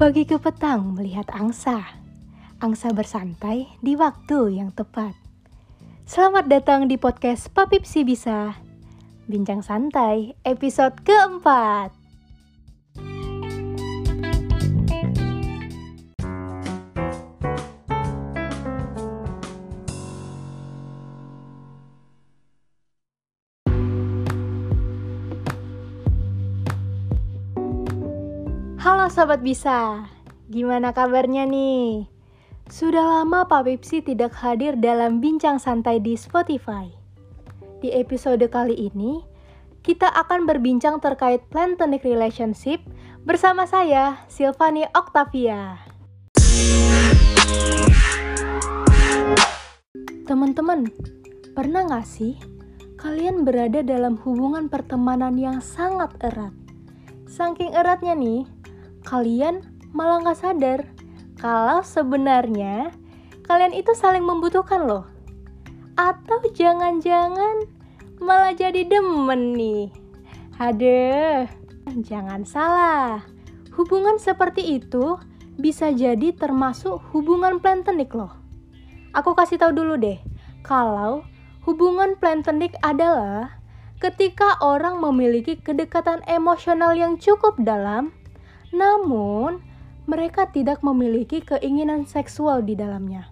Pagi ke petang melihat angsa. Angsa bersantai di waktu yang tepat. Selamat datang di podcast Papip Si Bisa. Bincang santai episode keempat. Sobat Bisa, gimana kabarnya nih? Sudah lama Pak Pipsi tidak hadir dalam bincang santai di Spotify. Di episode kali ini, kita akan berbincang terkait platonic relationship bersama saya, Silvani Octavia. Teman-teman, pernah nggak sih kalian berada dalam hubungan pertemanan yang sangat erat? Saking eratnya nih, kalian malah nggak sadar kalau sebenarnya kalian itu saling membutuhkan loh. Atau jangan-jangan malah jadi demen nih. Aduh, jangan salah. Hubungan seperti itu bisa jadi termasuk hubungan plantonik loh. Aku kasih tahu dulu deh, kalau hubungan plantonik adalah ketika orang memiliki kedekatan emosional yang cukup dalam namun, mereka tidak memiliki keinginan seksual di dalamnya.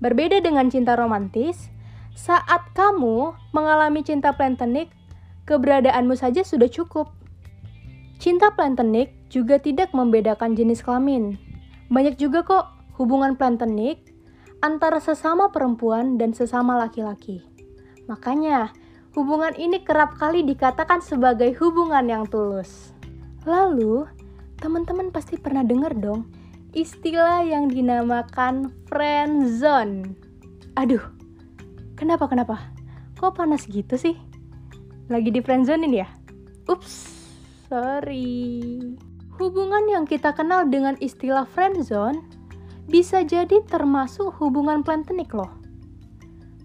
Berbeda dengan cinta romantis, saat kamu mengalami cinta plantonik, keberadaanmu saja sudah cukup. Cinta plantonik juga tidak membedakan jenis kelamin. Banyak juga kok hubungan plantonik antara sesama perempuan dan sesama laki-laki. Makanya, hubungan ini kerap kali dikatakan sebagai hubungan yang tulus. Lalu, teman-teman pasti pernah dengar dong istilah yang dinamakan friend zone. Aduh, kenapa kenapa? Kok panas gitu sih? Lagi di friend zone ini ya? Ups, sorry. Hubungan yang kita kenal dengan istilah friend zone bisa jadi termasuk hubungan platonik loh.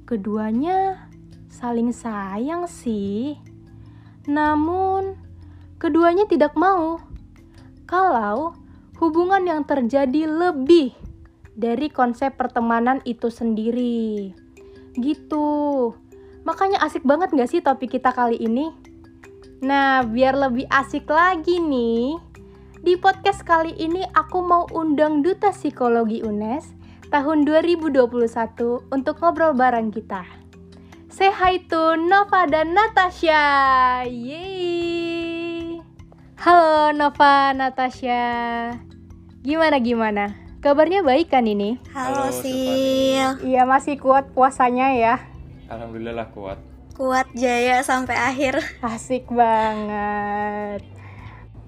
Keduanya saling sayang sih. Namun, keduanya tidak mau kalau hubungan yang terjadi lebih dari konsep pertemanan itu sendiri. Gitu. Makanya asik banget gak sih topik kita kali ini? Nah, biar lebih asik lagi nih, di podcast kali ini aku mau undang Duta Psikologi UNES tahun 2021 untuk ngobrol bareng kita. Say hi to Nova dan Natasha. Yeay! Halo Nova, Natasha. Gimana gimana? Kabarnya baik kan ini? Halo, Halo Sil. Iya masih kuat puasanya ya? Alhamdulillah kuat. Kuat jaya sampai akhir. Asik banget.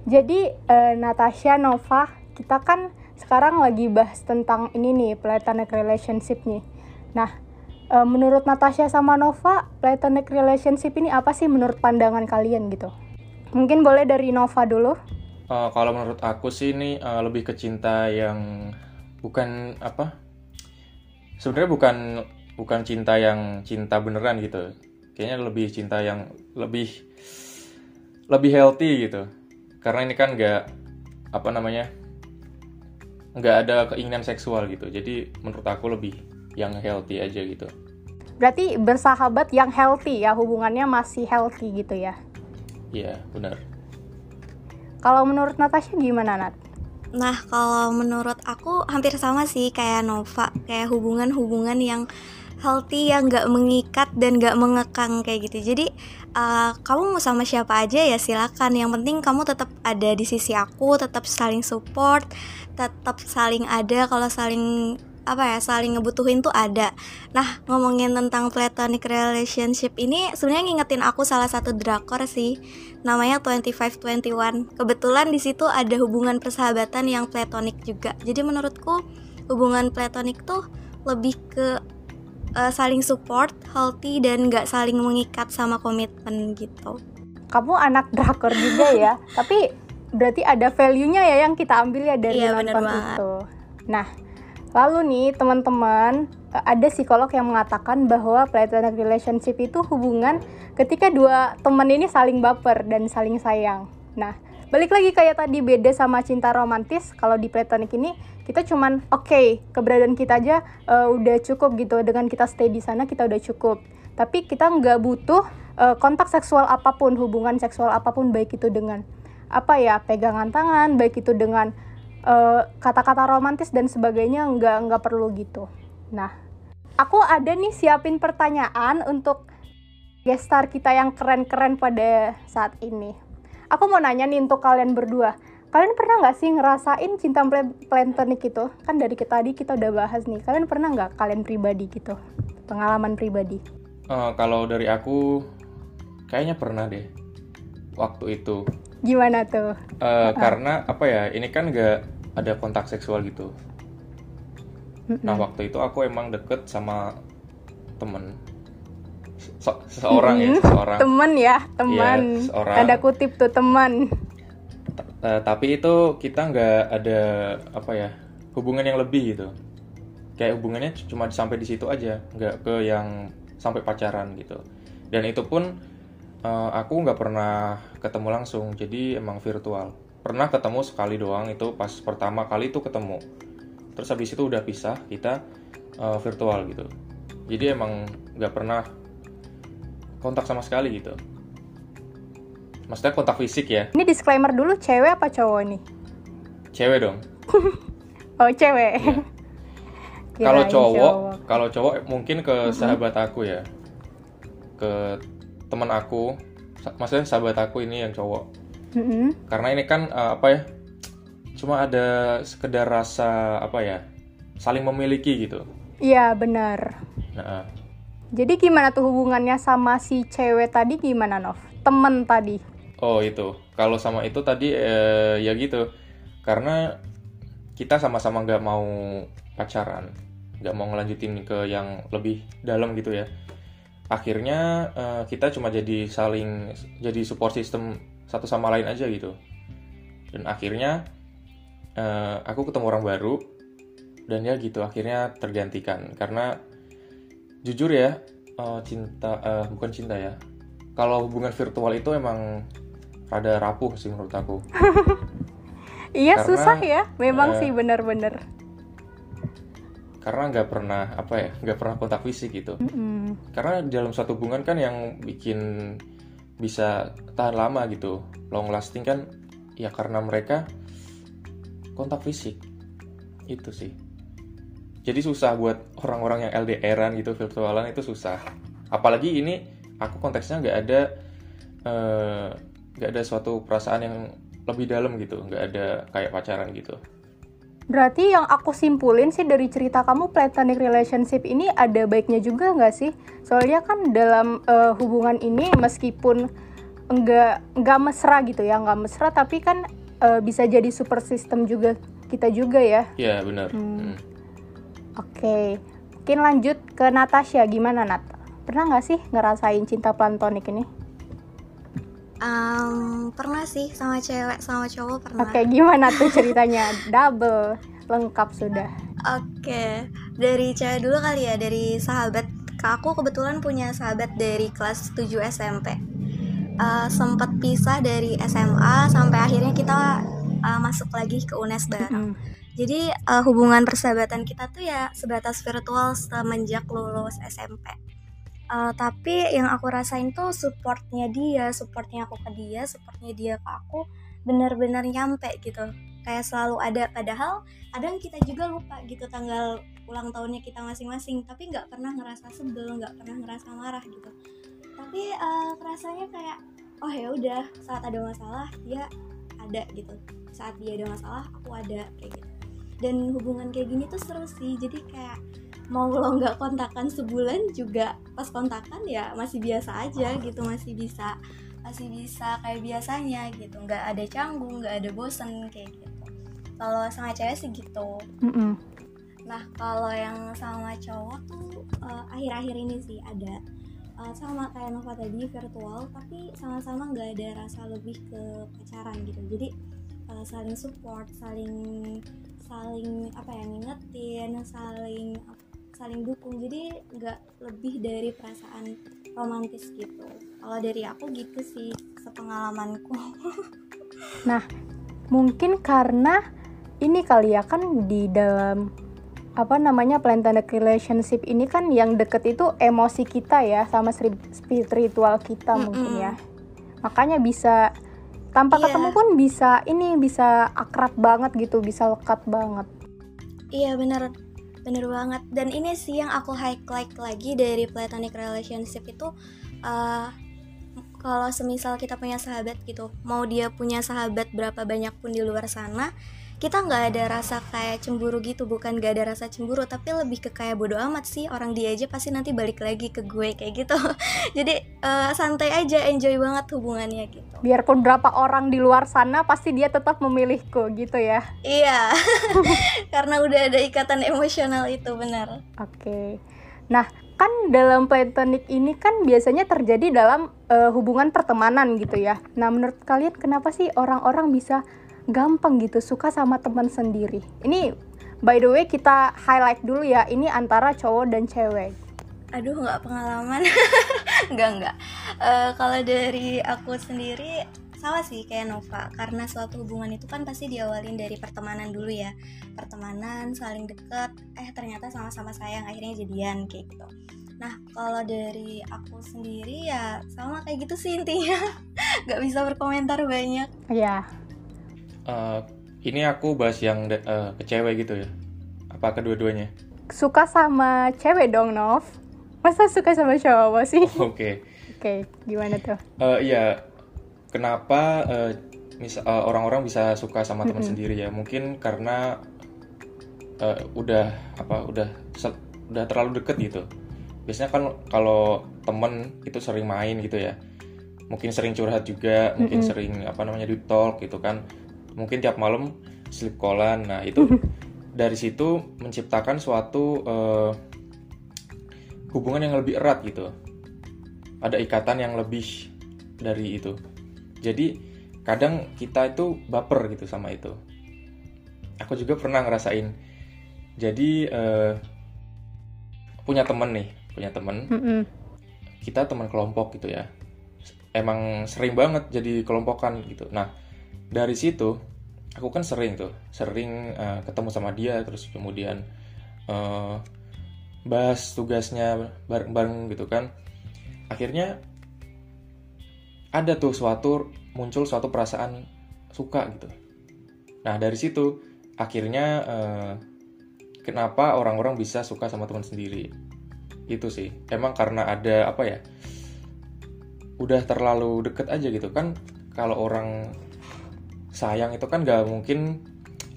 Jadi uh, Natasha, Nova, kita kan sekarang lagi bahas tentang ini nih platonic relationship nih. Nah, uh, menurut Natasha sama Nova, platonic relationship ini apa sih menurut pandangan kalian gitu? Mungkin boleh dari Nova dulu. Uh, kalau menurut aku sih ini uh, lebih ke cinta yang bukan apa? Sebenarnya bukan bukan cinta yang cinta beneran gitu. Kayaknya lebih cinta yang lebih lebih healthy gitu. Karena ini kan nggak apa namanya nggak ada keinginan seksual gitu. Jadi menurut aku lebih yang healthy aja gitu. Berarti bersahabat yang healthy ya hubungannya masih healthy gitu ya? Iya, benar. Kalau menurut Natasha gimana, Nat? Nah, kalau menurut aku hampir sama sih kayak Nova, kayak hubungan-hubungan yang healthy yang gak mengikat dan gak mengekang kayak gitu. Jadi uh, kamu mau sama siapa aja ya silakan. Yang penting kamu tetap ada di sisi aku, tetap saling support, tetap saling ada kalau saling apa ya saling ngebutuhin tuh ada. Nah ngomongin tentang platonic relationship ini sebenarnya ngingetin aku salah satu drakor sih, namanya 2521. Kebetulan di situ ada hubungan persahabatan yang platonik juga. Jadi menurutku hubungan platonik tuh lebih ke uh, saling support, healthy dan nggak saling mengikat sama komitmen gitu. Kamu anak drakor juga ya, tapi berarti ada value-nya ya yang kita ambil ya dari iya, nonton itu. Nah, Lalu nih teman-teman, eh, ada psikolog yang mengatakan bahwa platonic relationship itu hubungan ketika dua teman ini saling baper dan saling sayang. Nah, balik lagi kayak tadi beda sama cinta romantis. Kalau di platonik ini kita cuman oke okay, keberadaan kita aja uh, udah cukup gitu. Dengan kita stay di sana kita udah cukup. Tapi kita nggak butuh uh, kontak seksual apa pun hubungan seksual apa pun baik itu dengan apa ya pegangan tangan baik itu dengan kata kata-kata romantis dan sebagainya nggak nggak perlu gitu nah aku ada nih siapin pertanyaan untuk gestar kita yang keren-keren pada saat ini. Aku mau nanya nih untuk kalian berdua. Kalian pernah nggak sih ngerasain cinta platonik itu? Kan dari kita tadi kita udah bahas nih. Kalian pernah nggak kalian pribadi gitu? Pengalaman pribadi? Uh, kalau dari aku, kayaknya pernah deh. Waktu itu. Gimana tuh? Uh, uh. Karena apa ya? Ini kan nggak ada kontak seksual gitu. Nah waktu itu aku emang deket sama temen se seorang ya seorang teman ya teman ya, seorang tanda kutip tuh teman uh, tapi itu kita nggak ada apa ya hubungan yang lebih gitu kayak hubungannya cuma sampai di situ aja nggak ke yang sampai pacaran gitu dan itu pun uh, aku nggak pernah ketemu langsung jadi emang virtual. Pernah ketemu sekali doang itu pas pertama kali itu ketemu. Terus habis itu udah pisah kita uh, virtual gitu. Jadi emang nggak pernah kontak sama sekali gitu. Maksudnya kontak fisik ya. Ini disclaimer dulu cewek apa cowok nih? Cewek dong. Oh cewek. Ya. kalau cowok kalau cowok mungkin ke sahabat aku ya. Ke teman aku maksudnya sahabat aku ini yang cowok mm-hmm. karena ini kan uh, apa ya cuma ada sekedar rasa apa ya saling memiliki gitu iya benar nah jadi gimana tuh hubungannya sama si cewek tadi gimana Nov? Temen tadi? Oh itu, kalau sama itu tadi eh, ya gitu, karena kita sama-sama nggak mau pacaran, nggak mau ngelanjutin ke yang lebih dalam gitu ya. Akhirnya eh, kita cuma jadi saling jadi support system satu sama lain aja gitu. Dan akhirnya eh, aku ketemu orang baru dan ya gitu akhirnya tergantikan. Karena jujur ya uh, cinta uh, bukan cinta ya. Kalau hubungan virtual itu emang rada rapuh sih menurut aku. Iya susah ya. Memang uh, sih bener-bener karena nggak pernah apa ya nggak pernah kontak fisik gitu. Mm-hmm. karena dalam satu hubungan kan yang bikin bisa tahan lama gitu long lasting kan ya karena mereka kontak fisik. Itu sih. Jadi susah buat orang-orang yang LDRan gitu virtualan itu susah. Apalagi ini aku konteksnya nggak ada eh, nggak uh, ada suatu perasaan yang lebih dalam gitu nggak ada kayak pacaran gitu Berarti yang aku simpulin sih dari cerita kamu platonic relationship ini ada baiknya juga nggak sih? Soalnya kan dalam uh, hubungan ini meskipun nggak nggak mesra gitu ya nggak mesra tapi kan uh, bisa jadi super system juga kita juga ya. Iya benar. Hmm. Hmm. Oke, mungkin lanjut ke Natasha. Gimana Nat? Pernah nggak sih ngerasain cinta platonik ini? Um, pernah sih sama cewek sama cowok pernah. Oke, gimana tuh ceritanya? Double, lengkap sudah. Oke, dari cewek dulu kali ya, dari sahabat. Aku kebetulan punya sahabat dari kelas 7 SMP. Uh, sempat pisah dari SMA sampai akhirnya kita uh, masuk lagi ke UNES bareng. Mm -hmm jadi uh, hubungan persahabatan kita tuh ya sebatas virtual semenjak lulus SMP. Uh, eh, tapi yang aku rasain tuh supportnya dia, supportnya aku ke dia, supportnya dia ke aku benar-benar nyampe gitu. Kayak selalu ada. Padahal kadang kita juga lupa gitu tanggal ulang tahunnya kita masing-masing, tapi nggak pernah ngerasa sebel, nggak pernah ngerasa marah gitu. Tapi uh, rasanya kayak oh ya udah saat ada masalah dia ada gitu. Saat dia ada masalah aku ada kayak gitu dan hubungan kayak gini tuh seru sih jadi kayak mau lo nggak kontakan sebulan juga pas kontakan ya masih biasa aja gitu masih bisa masih bisa kayak biasanya gitu. Nggak ada canggung nggak ada bosen kayak gitu. Kalau sama cewek sih gitu. Mm -mm. nah kalau yang sama cowok tuh uh, akhir-akhir ini sih ada uh, sama kayak Nova tadi virtual tapi sama-sama nggak ada rasa lebih ke pacaran gitu. Jadi uh, saling support saling saling apa ya ngingetin saling saling dukung jadi nggak lebih dari perasaan romantis gitu kalau dari aku gitu sih sepengalamanku Nah, mungkin karena ini kali ya kan di dalam apa namanya platonic relationship ini kan yang deket itu emosi kita ya sama spiritual kita Mm-mm. mungkin ya. Makanya bisa tanpa Iya. ketemu pun bisa ini bisa akrab banget gitu, bisa lekat banget. Iya bener bener banget. Dan ini sih yang aku highlight lagi dari platonic relationship itu eh, kalau semisal kita punya sahabat gitu mau dia punya sahabat berapa banyak pun di luar sana kita nggak ada rasa kayak cemburu gitu bukan nggak ada rasa cemburu tapi lebih ke kayak bodo amat sih orang dia aja pasti nanti balik lagi ke gue kayak gitu jadi eh, santai aja enjoy banget hubungannya gitu Biarpun berapa orang di luar sana pasti dia tetap memilihku gitu ya. iya karena udah ada ikatan emosional itu benar Oke. Nah, kan dalam platonic ini kan biasanya terjadi dalam eh, hubungan pertemanan gitu ya. Nah, menurut kalian kenapa sih orang-orang bisa gampang gitu suka sama teman sendiri? Ini by the way kita highlight dulu ya, ini antara cowok dan cewek. aduh nggak pengalaman. Nggak nggak. Eh, kalau dari aku sendiri sama sih kayak Nova. Karena suatu hubungan itu kan pasti diawalin dari pertemanan dulu ya. Pertemanan saling deket. Eh ternyata sama-sama sayang akhirnya jadian kayak gitu. Nah kalau dari aku sendiri ya sama kayak gitu sih intinya. Nggak bisa berkomentar banyak. Ya, Eh, ini aku bahas yang eh, ke cewek gitu ya. Apa kedua-duanya? suka sama cewek dong, Nov. Masa suka sama cowok sih? Oke. Oke, gimana tuh? Eh, iya. Kenapa eh, mis- eh, orang-orang bisa suka sama teman Mm-mm. sendiri ya? Mungkin karena eh, udah apa? Udah udah terlalu deket gitu. Biasanya kan kalau temen itu sering main gitu ya. Mungkin sering curhat juga, mungkin Mm-mm. sering apa namanya di talk gitu kan. Mungkin tiap malam sleep callan. Nah, itu dari situ menciptakan suatu eh, hubungan yang lebih erat gitu. Ada ikatan yang lebih dari itu. Jadi kadang kita itu baper gitu sama itu. Aku juga pernah ngerasain. Jadi eh, punya temen nih, punya temen. Mm-mm. Kita teman kelompok gitu ya. Emang sering banget jadi kelompokan gitu. Nah dari situ aku kan sering tuh, sering eh, ketemu sama dia terus kemudian eh, bahas tugasnya bareng-bareng gitu kan. Akhirnya ada tuh suatu muncul suatu perasaan suka gitu. Nah dari situ akhirnya eh, kenapa orang-orang bisa suka sama teman sendiri itu sih emang karena ada apa ya udah terlalu deket aja gitu kan kalau orang sayang itu kan gak mungkin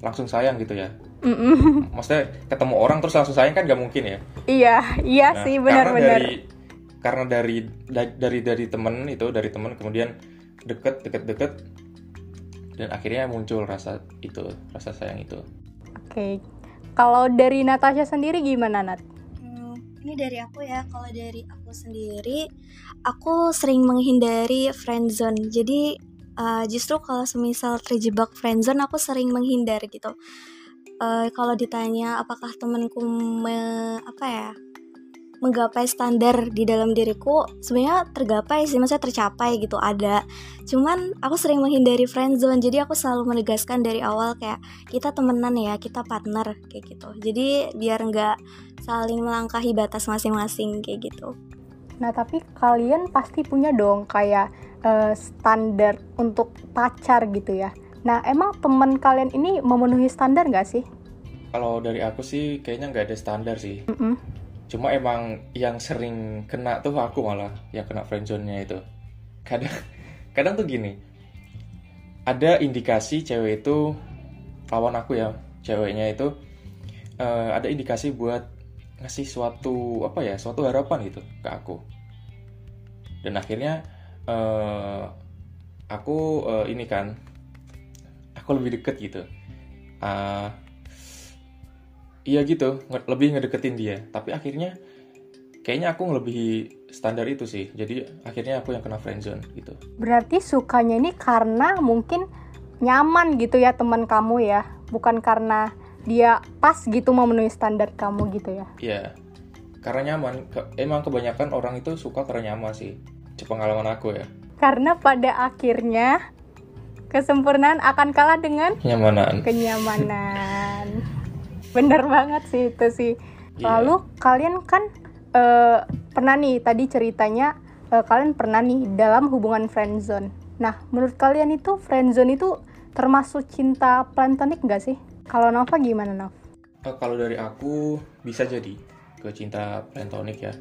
langsung sayang gitu ya Mm-mm. maksudnya ketemu orang terus langsung sayang kan gak mungkin ya Iya, iya Nah, sih karena benar-benar. dari karena dari da- dari dari temen itu dari temen kemudian deket deket deket dan akhirnya muncul rasa itu rasa sayang itu Oke. Kalau dari Natasha sendiri gimana, Nat? Hmm, ini dari aku ya kalau dari aku sendiri aku sering menghindari friendzone jadi eh, justru kalau semisal terjebak friendzone aku sering menghindar gitu. Eh, kalau ditanya apakah temanku me- apa ya menggapai standar di dalam diriku sebenarnya tergapai sih maksudnya tercapai gitu ada. Cuman aku sering menghindari friendzone jadi aku selalu menegaskan dari awal kayak kita temenan ya kita partner kayak gitu. Jadi biar nggak saling melangkahi batas masing-masing kayak gitu. Nah, tapi kalian pasti punya dong kayak eh, standar untuk pacar gitu ya. Nah, emang teman kalian ini memenuhi standar nggak sih? kalau dari aku sih kayaknya nggak ada standar sih Mm-mm. cuma emang yang sering kena tuh aku malah yang kena friendzone-nya itu kadang kadang tuh gini ada indikasi cewek itu lawan aku ya ceweknya itu eh, ada indikasi buat ngasih suatu apa ya suatu harapan gitu ke aku dan akhirnya eh, aku eh, ini kan aku lebih deket gitu. Ah, iya gitu nge- lebih ngedeketin dia. Tapi akhirnya kayaknya aku ngelebihi standar itu sih. Jadi akhirnya aku yang kena friendzone gitu. Berarti sukanya ini karena mungkin nyaman gitu ya teman kamu ya, bukan karena dia pas gitu memenuhi standar kamu gitu ya. Iya. Karena nyaman. Ke- emang kebanyakan orang itu suka karena nyaman sih pengalaman aku ya Karena pada akhirnya kesempurnaan akan kalah dengan Kenyamanan. kenyamanan. Bener banget sih itu sih. Iya. Lalu kalian kan eh, pernah nih tadi ceritanya eh, kalian pernah nih dalam hubungan friendzone. Nah, menurut kalian itu friendzone itu termasuk cinta platonik nggak sih? Kalau Nova gimana Nov? Eh, kalau dari aku bisa jadi ke cinta platonik ya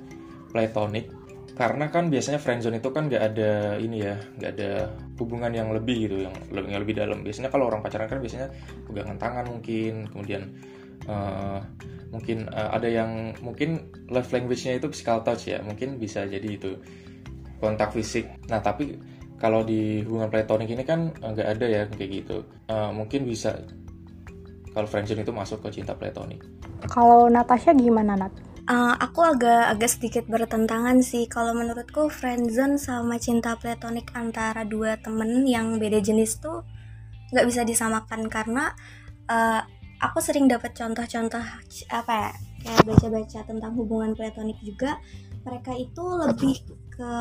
platonik karena kan biasanya friendzone itu kan nggak ada ini ya nggak ada hubungan yang lebih gitu yang lebih yang lebih dalam. Biasanya kalau orang pacaran kan biasanya pegangan tangan mungkin kemudian eh, mungkin eh, ada yang mungkin love language-nya itu physical touch ya mungkin bisa jadi itu kontak fisik. Nah tapi kalau di hubungan platonik ini kan eh, nggak ada ya kayak gitu. Eh, mungkin bisa kalau friendzone itu masuk ke cinta platonik. Kalau Natasha gimana Nat? Uh, aku agak agak sedikit bertentangan sih. Kalau menurutku friendzone sama cinta platonik antara dua temen yang beda jenis tuh nggak bisa disamakan karena uh, aku sering dapat contoh-contoh apa ya kayak baca-baca tentang hubungan platonik juga. Mereka itu lebih ke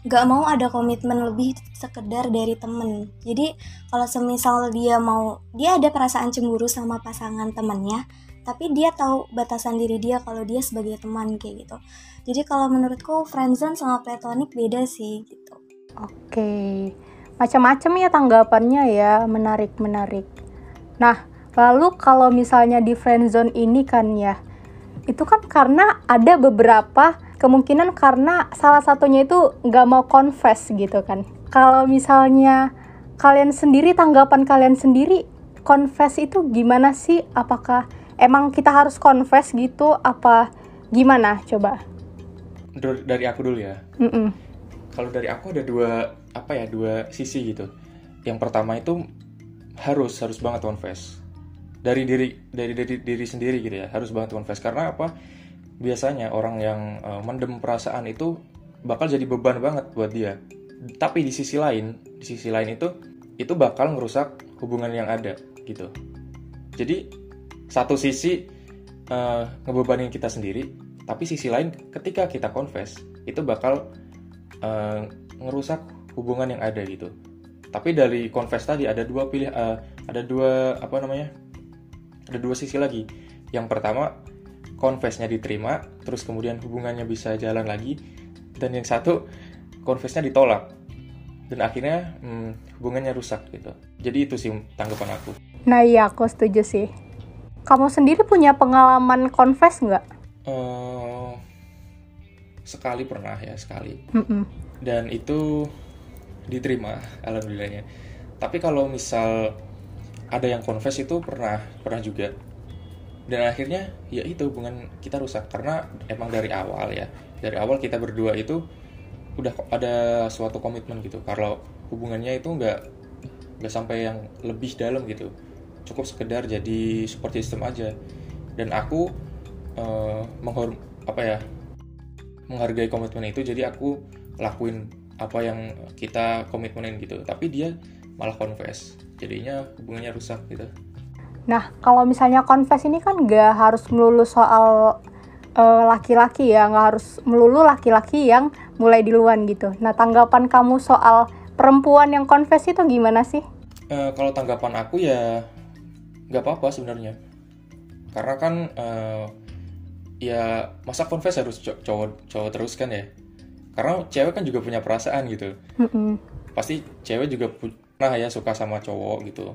nggak mau ada komitmen lebih sekedar dari temen. Jadi kalau semisal dia mau dia ada perasaan cemburu sama pasangan temennya tapi dia tahu batasan diri dia kalau dia sebagai teman kayak gitu jadi kalau menurutku friendzone sama platonic beda sih gitu Oke, macam-macam ya tanggapannya ya, menarik menarik. Nah, lalu kalau misalnya di friendzone ini kan ya, itu kan karena ada beberapa kemungkinan karena salah satunya itu nggak mau confess gitu kan. Kalau misalnya kalian sendiri tanggapan kalian sendiri confess itu gimana sih? Apakah emang kita harus confess gitu? Apa gimana? Coba. Dari aku dulu ya Mm-mm. kalau dari aku ada dua apa ya dua sisi gitu yang pertama itu harus harus banget confess dari diri dari diri diri sendiri gitu ya harus banget confess karena apa biasanya orang yang eh, mendem perasaan itu bakal jadi beban banget buat dia tapi di sisi lain di sisi lain itu itu bakal ngerusak hubungan yang ada gitu jadi satu sisi eh, ngebebanin kita sendiri tapi sisi lain ketika kita confess itu bakal eh, ngerusak hubungan yang ada gitu. Tapi dari confess tadi ada dua pilih eh, ada dua apa namanya ada dua sisi lagi. Yang pertama confessnya diterima terus kemudian hubungannya bisa jalan lagi dan yang satu confessnya ditolak. Dan akhirnya hmm, hubungannya rusak gitu. Jadi itu sih tanggapan aku. Nah iya, aku setuju sih. Kamu sendiri punya pengalaman confess nggak? Eh, sekali pernah ya sekali. Mm-mm. dan itu diterima alhamdulillahnya. Tapi kalau misal ada yang confess itu pernah pernah juga. Dan akhirnya ya itu hubungan kita rusak. Karena emang dari awal ya dari awal kita berdua itu udah ada suatu komitmen gitu. Kalau hubungannya itu nggak nggak sampai yang lebih dalam gitu cukup sekedar jadi support system aja dan aku eh, menghor apa ya menghargai komitmen itu jadi aku lakuin apa yang kita komitmenin gitu tapi dia malah confess jadinya hubungannya rusak gitu Nah, kalau misalnya confess ini kan nggak harus melulu soal eh, laki-laki ya, nggak harus melulu laki-laki yang mulai duluan gitu. Nah, tanggapan kamu soal perempuan yang confess itu gimana sih? Eh, kalau tanggapan aku ya nggak apa-apa sebenarnya. Karena kan eh, ya masa confess harus co- cowok cowok terus kan ya. Karena cewek kan juga punya perasaan gitu. Mm-mm. pasti cewek juga pernah ya suka sama cowok gitu.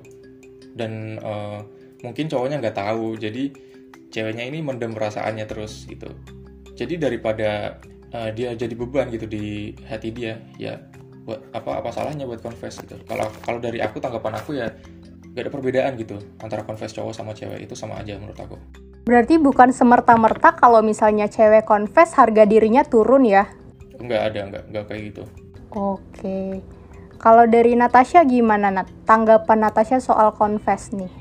Dan eh, mungkin cowoknya nggak tahu. Jadi ceweknya ini mendem perasaannya terus gitu. Jadi daripada eh, dia jadi beban gitu di hati dia ya buat apa apa salahnya buat confess gitu. Kalau kalau dari aku tanggapan aku ya gak ada perbedaan gitu antara confess cowok sama cewek itu sama aja menurut aku Berarti bukan semerta-merta kalau misalnya cewek confess harga dirinya turun ya? nggak ada nggak nggak kayak gitu Oke. Kalau dari Natasha gimana Nat? Tanggapan Natasha soal confess nih.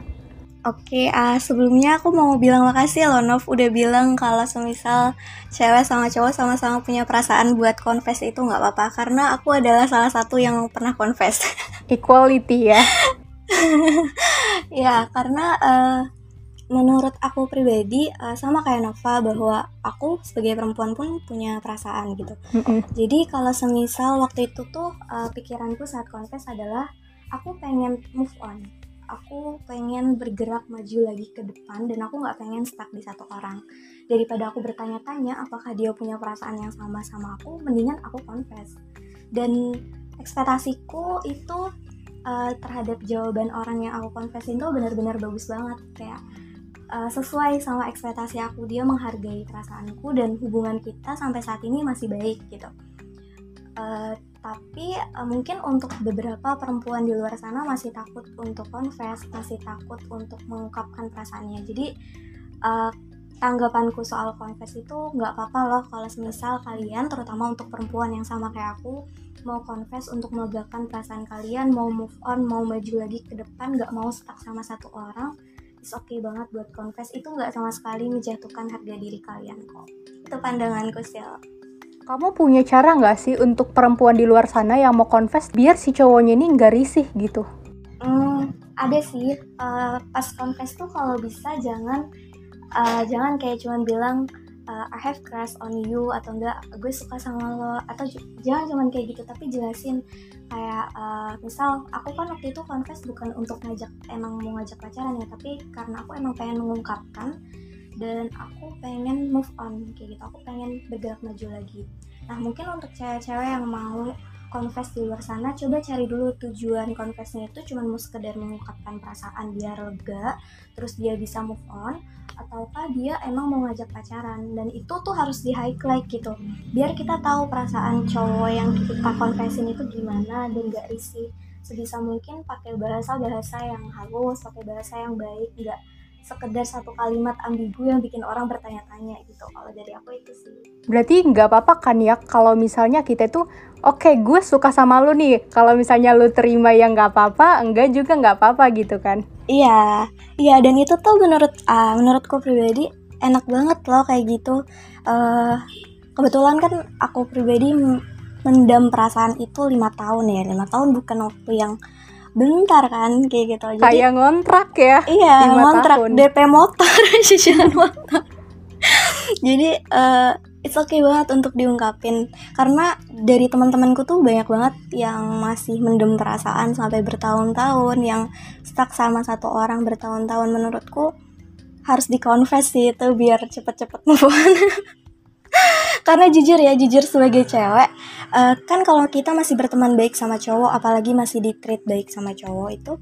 Oke, ah, sebelumnya aku mau bilang makasih loh Nov udah bilang kalau semisal cewek sama cowok sama-sama punya perasaan buat confess itu nggak apa-apa karena aku adalah salah satu yang pernah confess. Equality ya. ya, karena eh, menurut aku pribadi eh, sama kayak Nova bahwa aku sebagai perempuan pun punya perasaan gitu. Jadi kalau semisal waktu itu tuh eh, pikiranku saat confess adalah aku pengen move on. Aku pengen bergerak maju lagi ke depan dan aku nggak pengen stuck di satu orang. Daripada aku bertanya-tanya apakah dia punya perasaan yang sama sama aku mendingan aku confess. Dan ekspektasiku itu uh, terhadap jawaban orang yang aku confessin tuh benar-benar bagus banget. Kayak uh, sesuai sama ekspektasi aku dia menghargai perasaanku dan hubungan kita sampai saat ini masih baik gitu. Uh, tapi uh, mungkin untuk beberapa perempuan di luar sana masih takut untuk confess masih takut untuk mengungkapkan perasaannya. Jadi uh, tanggapanku soal confess itu nggak apa-apa loh kalau semisal kalian terutama untuk perempuan yang sama kayak aku mau confess untuk melegakan perasaan kalian mau move on mau maju lagi ke depan nggak mau stuck sama satu orang is oke okay banget buat confess itu nggak sama sekali menjatuhkan harga diri kalian kok itu pandanganku sih kamu punya cara nggak sih untuk perempuan di luar sana yang mau confess biar si cowoknya ini nggak risih gitu? Hmm, ada sih. Uh, pas confess tuh kalau bisa jangan uh, jangan kayak cuman bilang uh, I have crush on you atau enggak gue suka sama lo atau jangan cuman kayak gitu tapi jelasin kayak uh, misal aku kan waktu itu confess bukan untuk ngajak emang mau ngajak pacaran ya tapi karena aku emang pengen mengungkapkan dan aku pengen move on kayak gitu aku pengen bergerak maju lagi. Nah mungkin untuk cewek-cewek yang mau confess di luar sana coba cari dulu tujuan confessnya itu cuma mau sekedar mengungkapkan perasaan biar lega terus dia bisa move on ataukah dia emang mau ngajak pacaran. Dan itu tuh harus di highlight gitu biar kita tahu perasaan cowok yang kita confessin itu gimana dan gak risih. Sebisa mungkin pakai bahasa bahasa yang halus pakai bahasa yang baik nggak sekedar satu kalimat ambigu yang bikin orang bertanya-tanya gitu. Kalau dari aku itu sih. Berarti nggak apa-apa kan ya kalau misalnya kita tuh oke okay, gue suka sama lu nih. Kalau misalnya lu terima yang nggak apa-apa enggak juga nggak apa-apa gitu kan. Iya iya dan itu tuh menurut uh, menurutku pribadi enak banget loh kayak gitu. Uh, kebetulan kan aku pribadi mendam perasaan itu lima tahun ya. Lima tahun bukan waktu yang bentar kan kayak gitu. Jadi kayak ngontrak ya iya ngontrak tahun. DP motor cicilan motor. Jadi uh, it's okay banget untuk diungkapin. Karena dari teman-temanku tuh banyak banget yang masih mendem perasaan sampai bertahun-tahun yang stuck sama satu orang bertahun-tahun. Menurutku harus dikonfes sih itu biar cepet-cepet move on. Karena jujur ya jujur sebagai cewek uh, kan kalau kita masih berteman baik sama cowok apalagi masih di treat baik sama cowok itu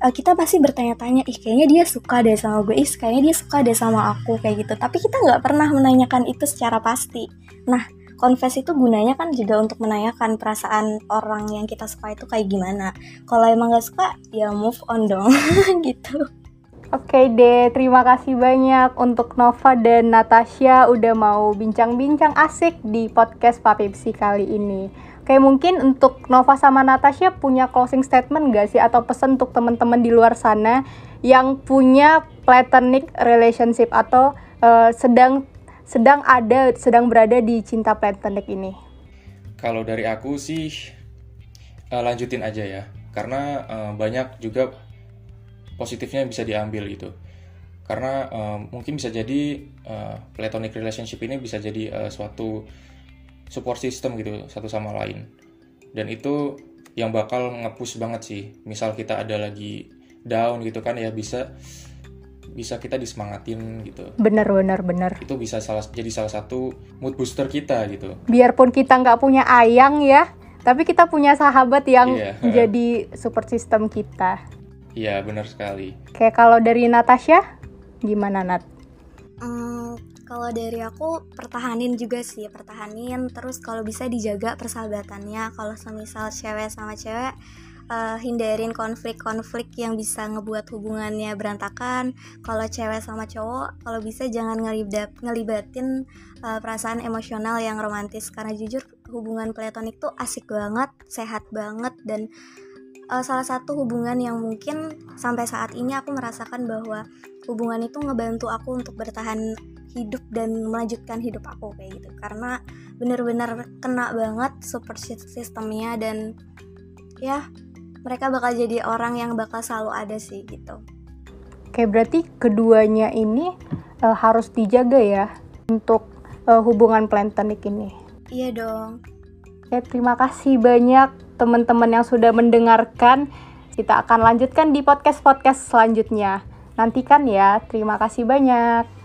uh, kita pasti bertanya-tanya ih kayaknya dia suka deh sama gue. Ih kayaknya dia suka deh sama aku kayak gitu. Tapi kita nggak pernah menanyakan itu secara pasti. Nah confess itu gunanya kan juga untuk menanyakan perasaan orang yang kita suka itu kayak gimana. Kalau emang gak suka ya move on dong gitu. Oke deh, terima kasih banyak untuk Nova dan Natasha udah mau bincang-bincang asik di podcast Papipsi kali ini. Oke, mungkin untuk Nova sama Natasha punya closing statement gak sih? Atau pesan untuk teman-teman di luar sana yang punya platonic relationship atau uh, sedang sedang ada sedang berada di cinta platonic ini? Kalau dari aku sih uh, lanjutin aja ya, karena uh, banyak juga positifnya bisa diambil gitu. Karena uh, mungkin bisa jadi uh, platonic relationship ini bisa jadi uh, suatu support system gitu satu sama lain dan itu yang bakal ngepush banget sih misal kita ada lagi down gitu kan ya bisa bisa kita disemangatin gitu bener bener bener itu bisa salah jadi salah satu mood booster kita gitu biarpun kita nggak punya ayang ya tapi kita punya sahabat yang yeah. jadi support system kita Iya benar sekali. Kayak kalau dari Natasha, gimana Nat? Hmm, kalau dari aku pertahanin juga sih, pertahanin. Terus kalau bisa dijaga persahabatannya. Kalau semisal cewek sama cewek, uh, hindarin konflik-konflik yang bisa ngebuat hubungannya berantakan. Kalau cewek sama cowok, kalau bisa jangan ngelibat ngelibatin uh, perasaan emosional yang romantis. Karena jujur hubungan platonik tuh asik banget, sehat banget dan uh, salah satu hubungan yang mungkin sampai saat ini aku merasakan bahwa hubungan itu ngebantu aku untuk bertahan hidup dan melanjutkan hidup aku kayak gitu karena bener-bener kena banget support sistemnya dan ya mereka bakal jadi orang yang bakal selalu ada sih gitu. Oke berarti keduanya ini uh, harus dijaga ya untuk uh, hubungan plantanik ini. Iya dong. Ya terima kasih banyak teman-teman yang sudah mendengarkan. Kita akan lanjutkan di podcast-podcast selanjutnya. Nantikan ya. Terima kasih banyak.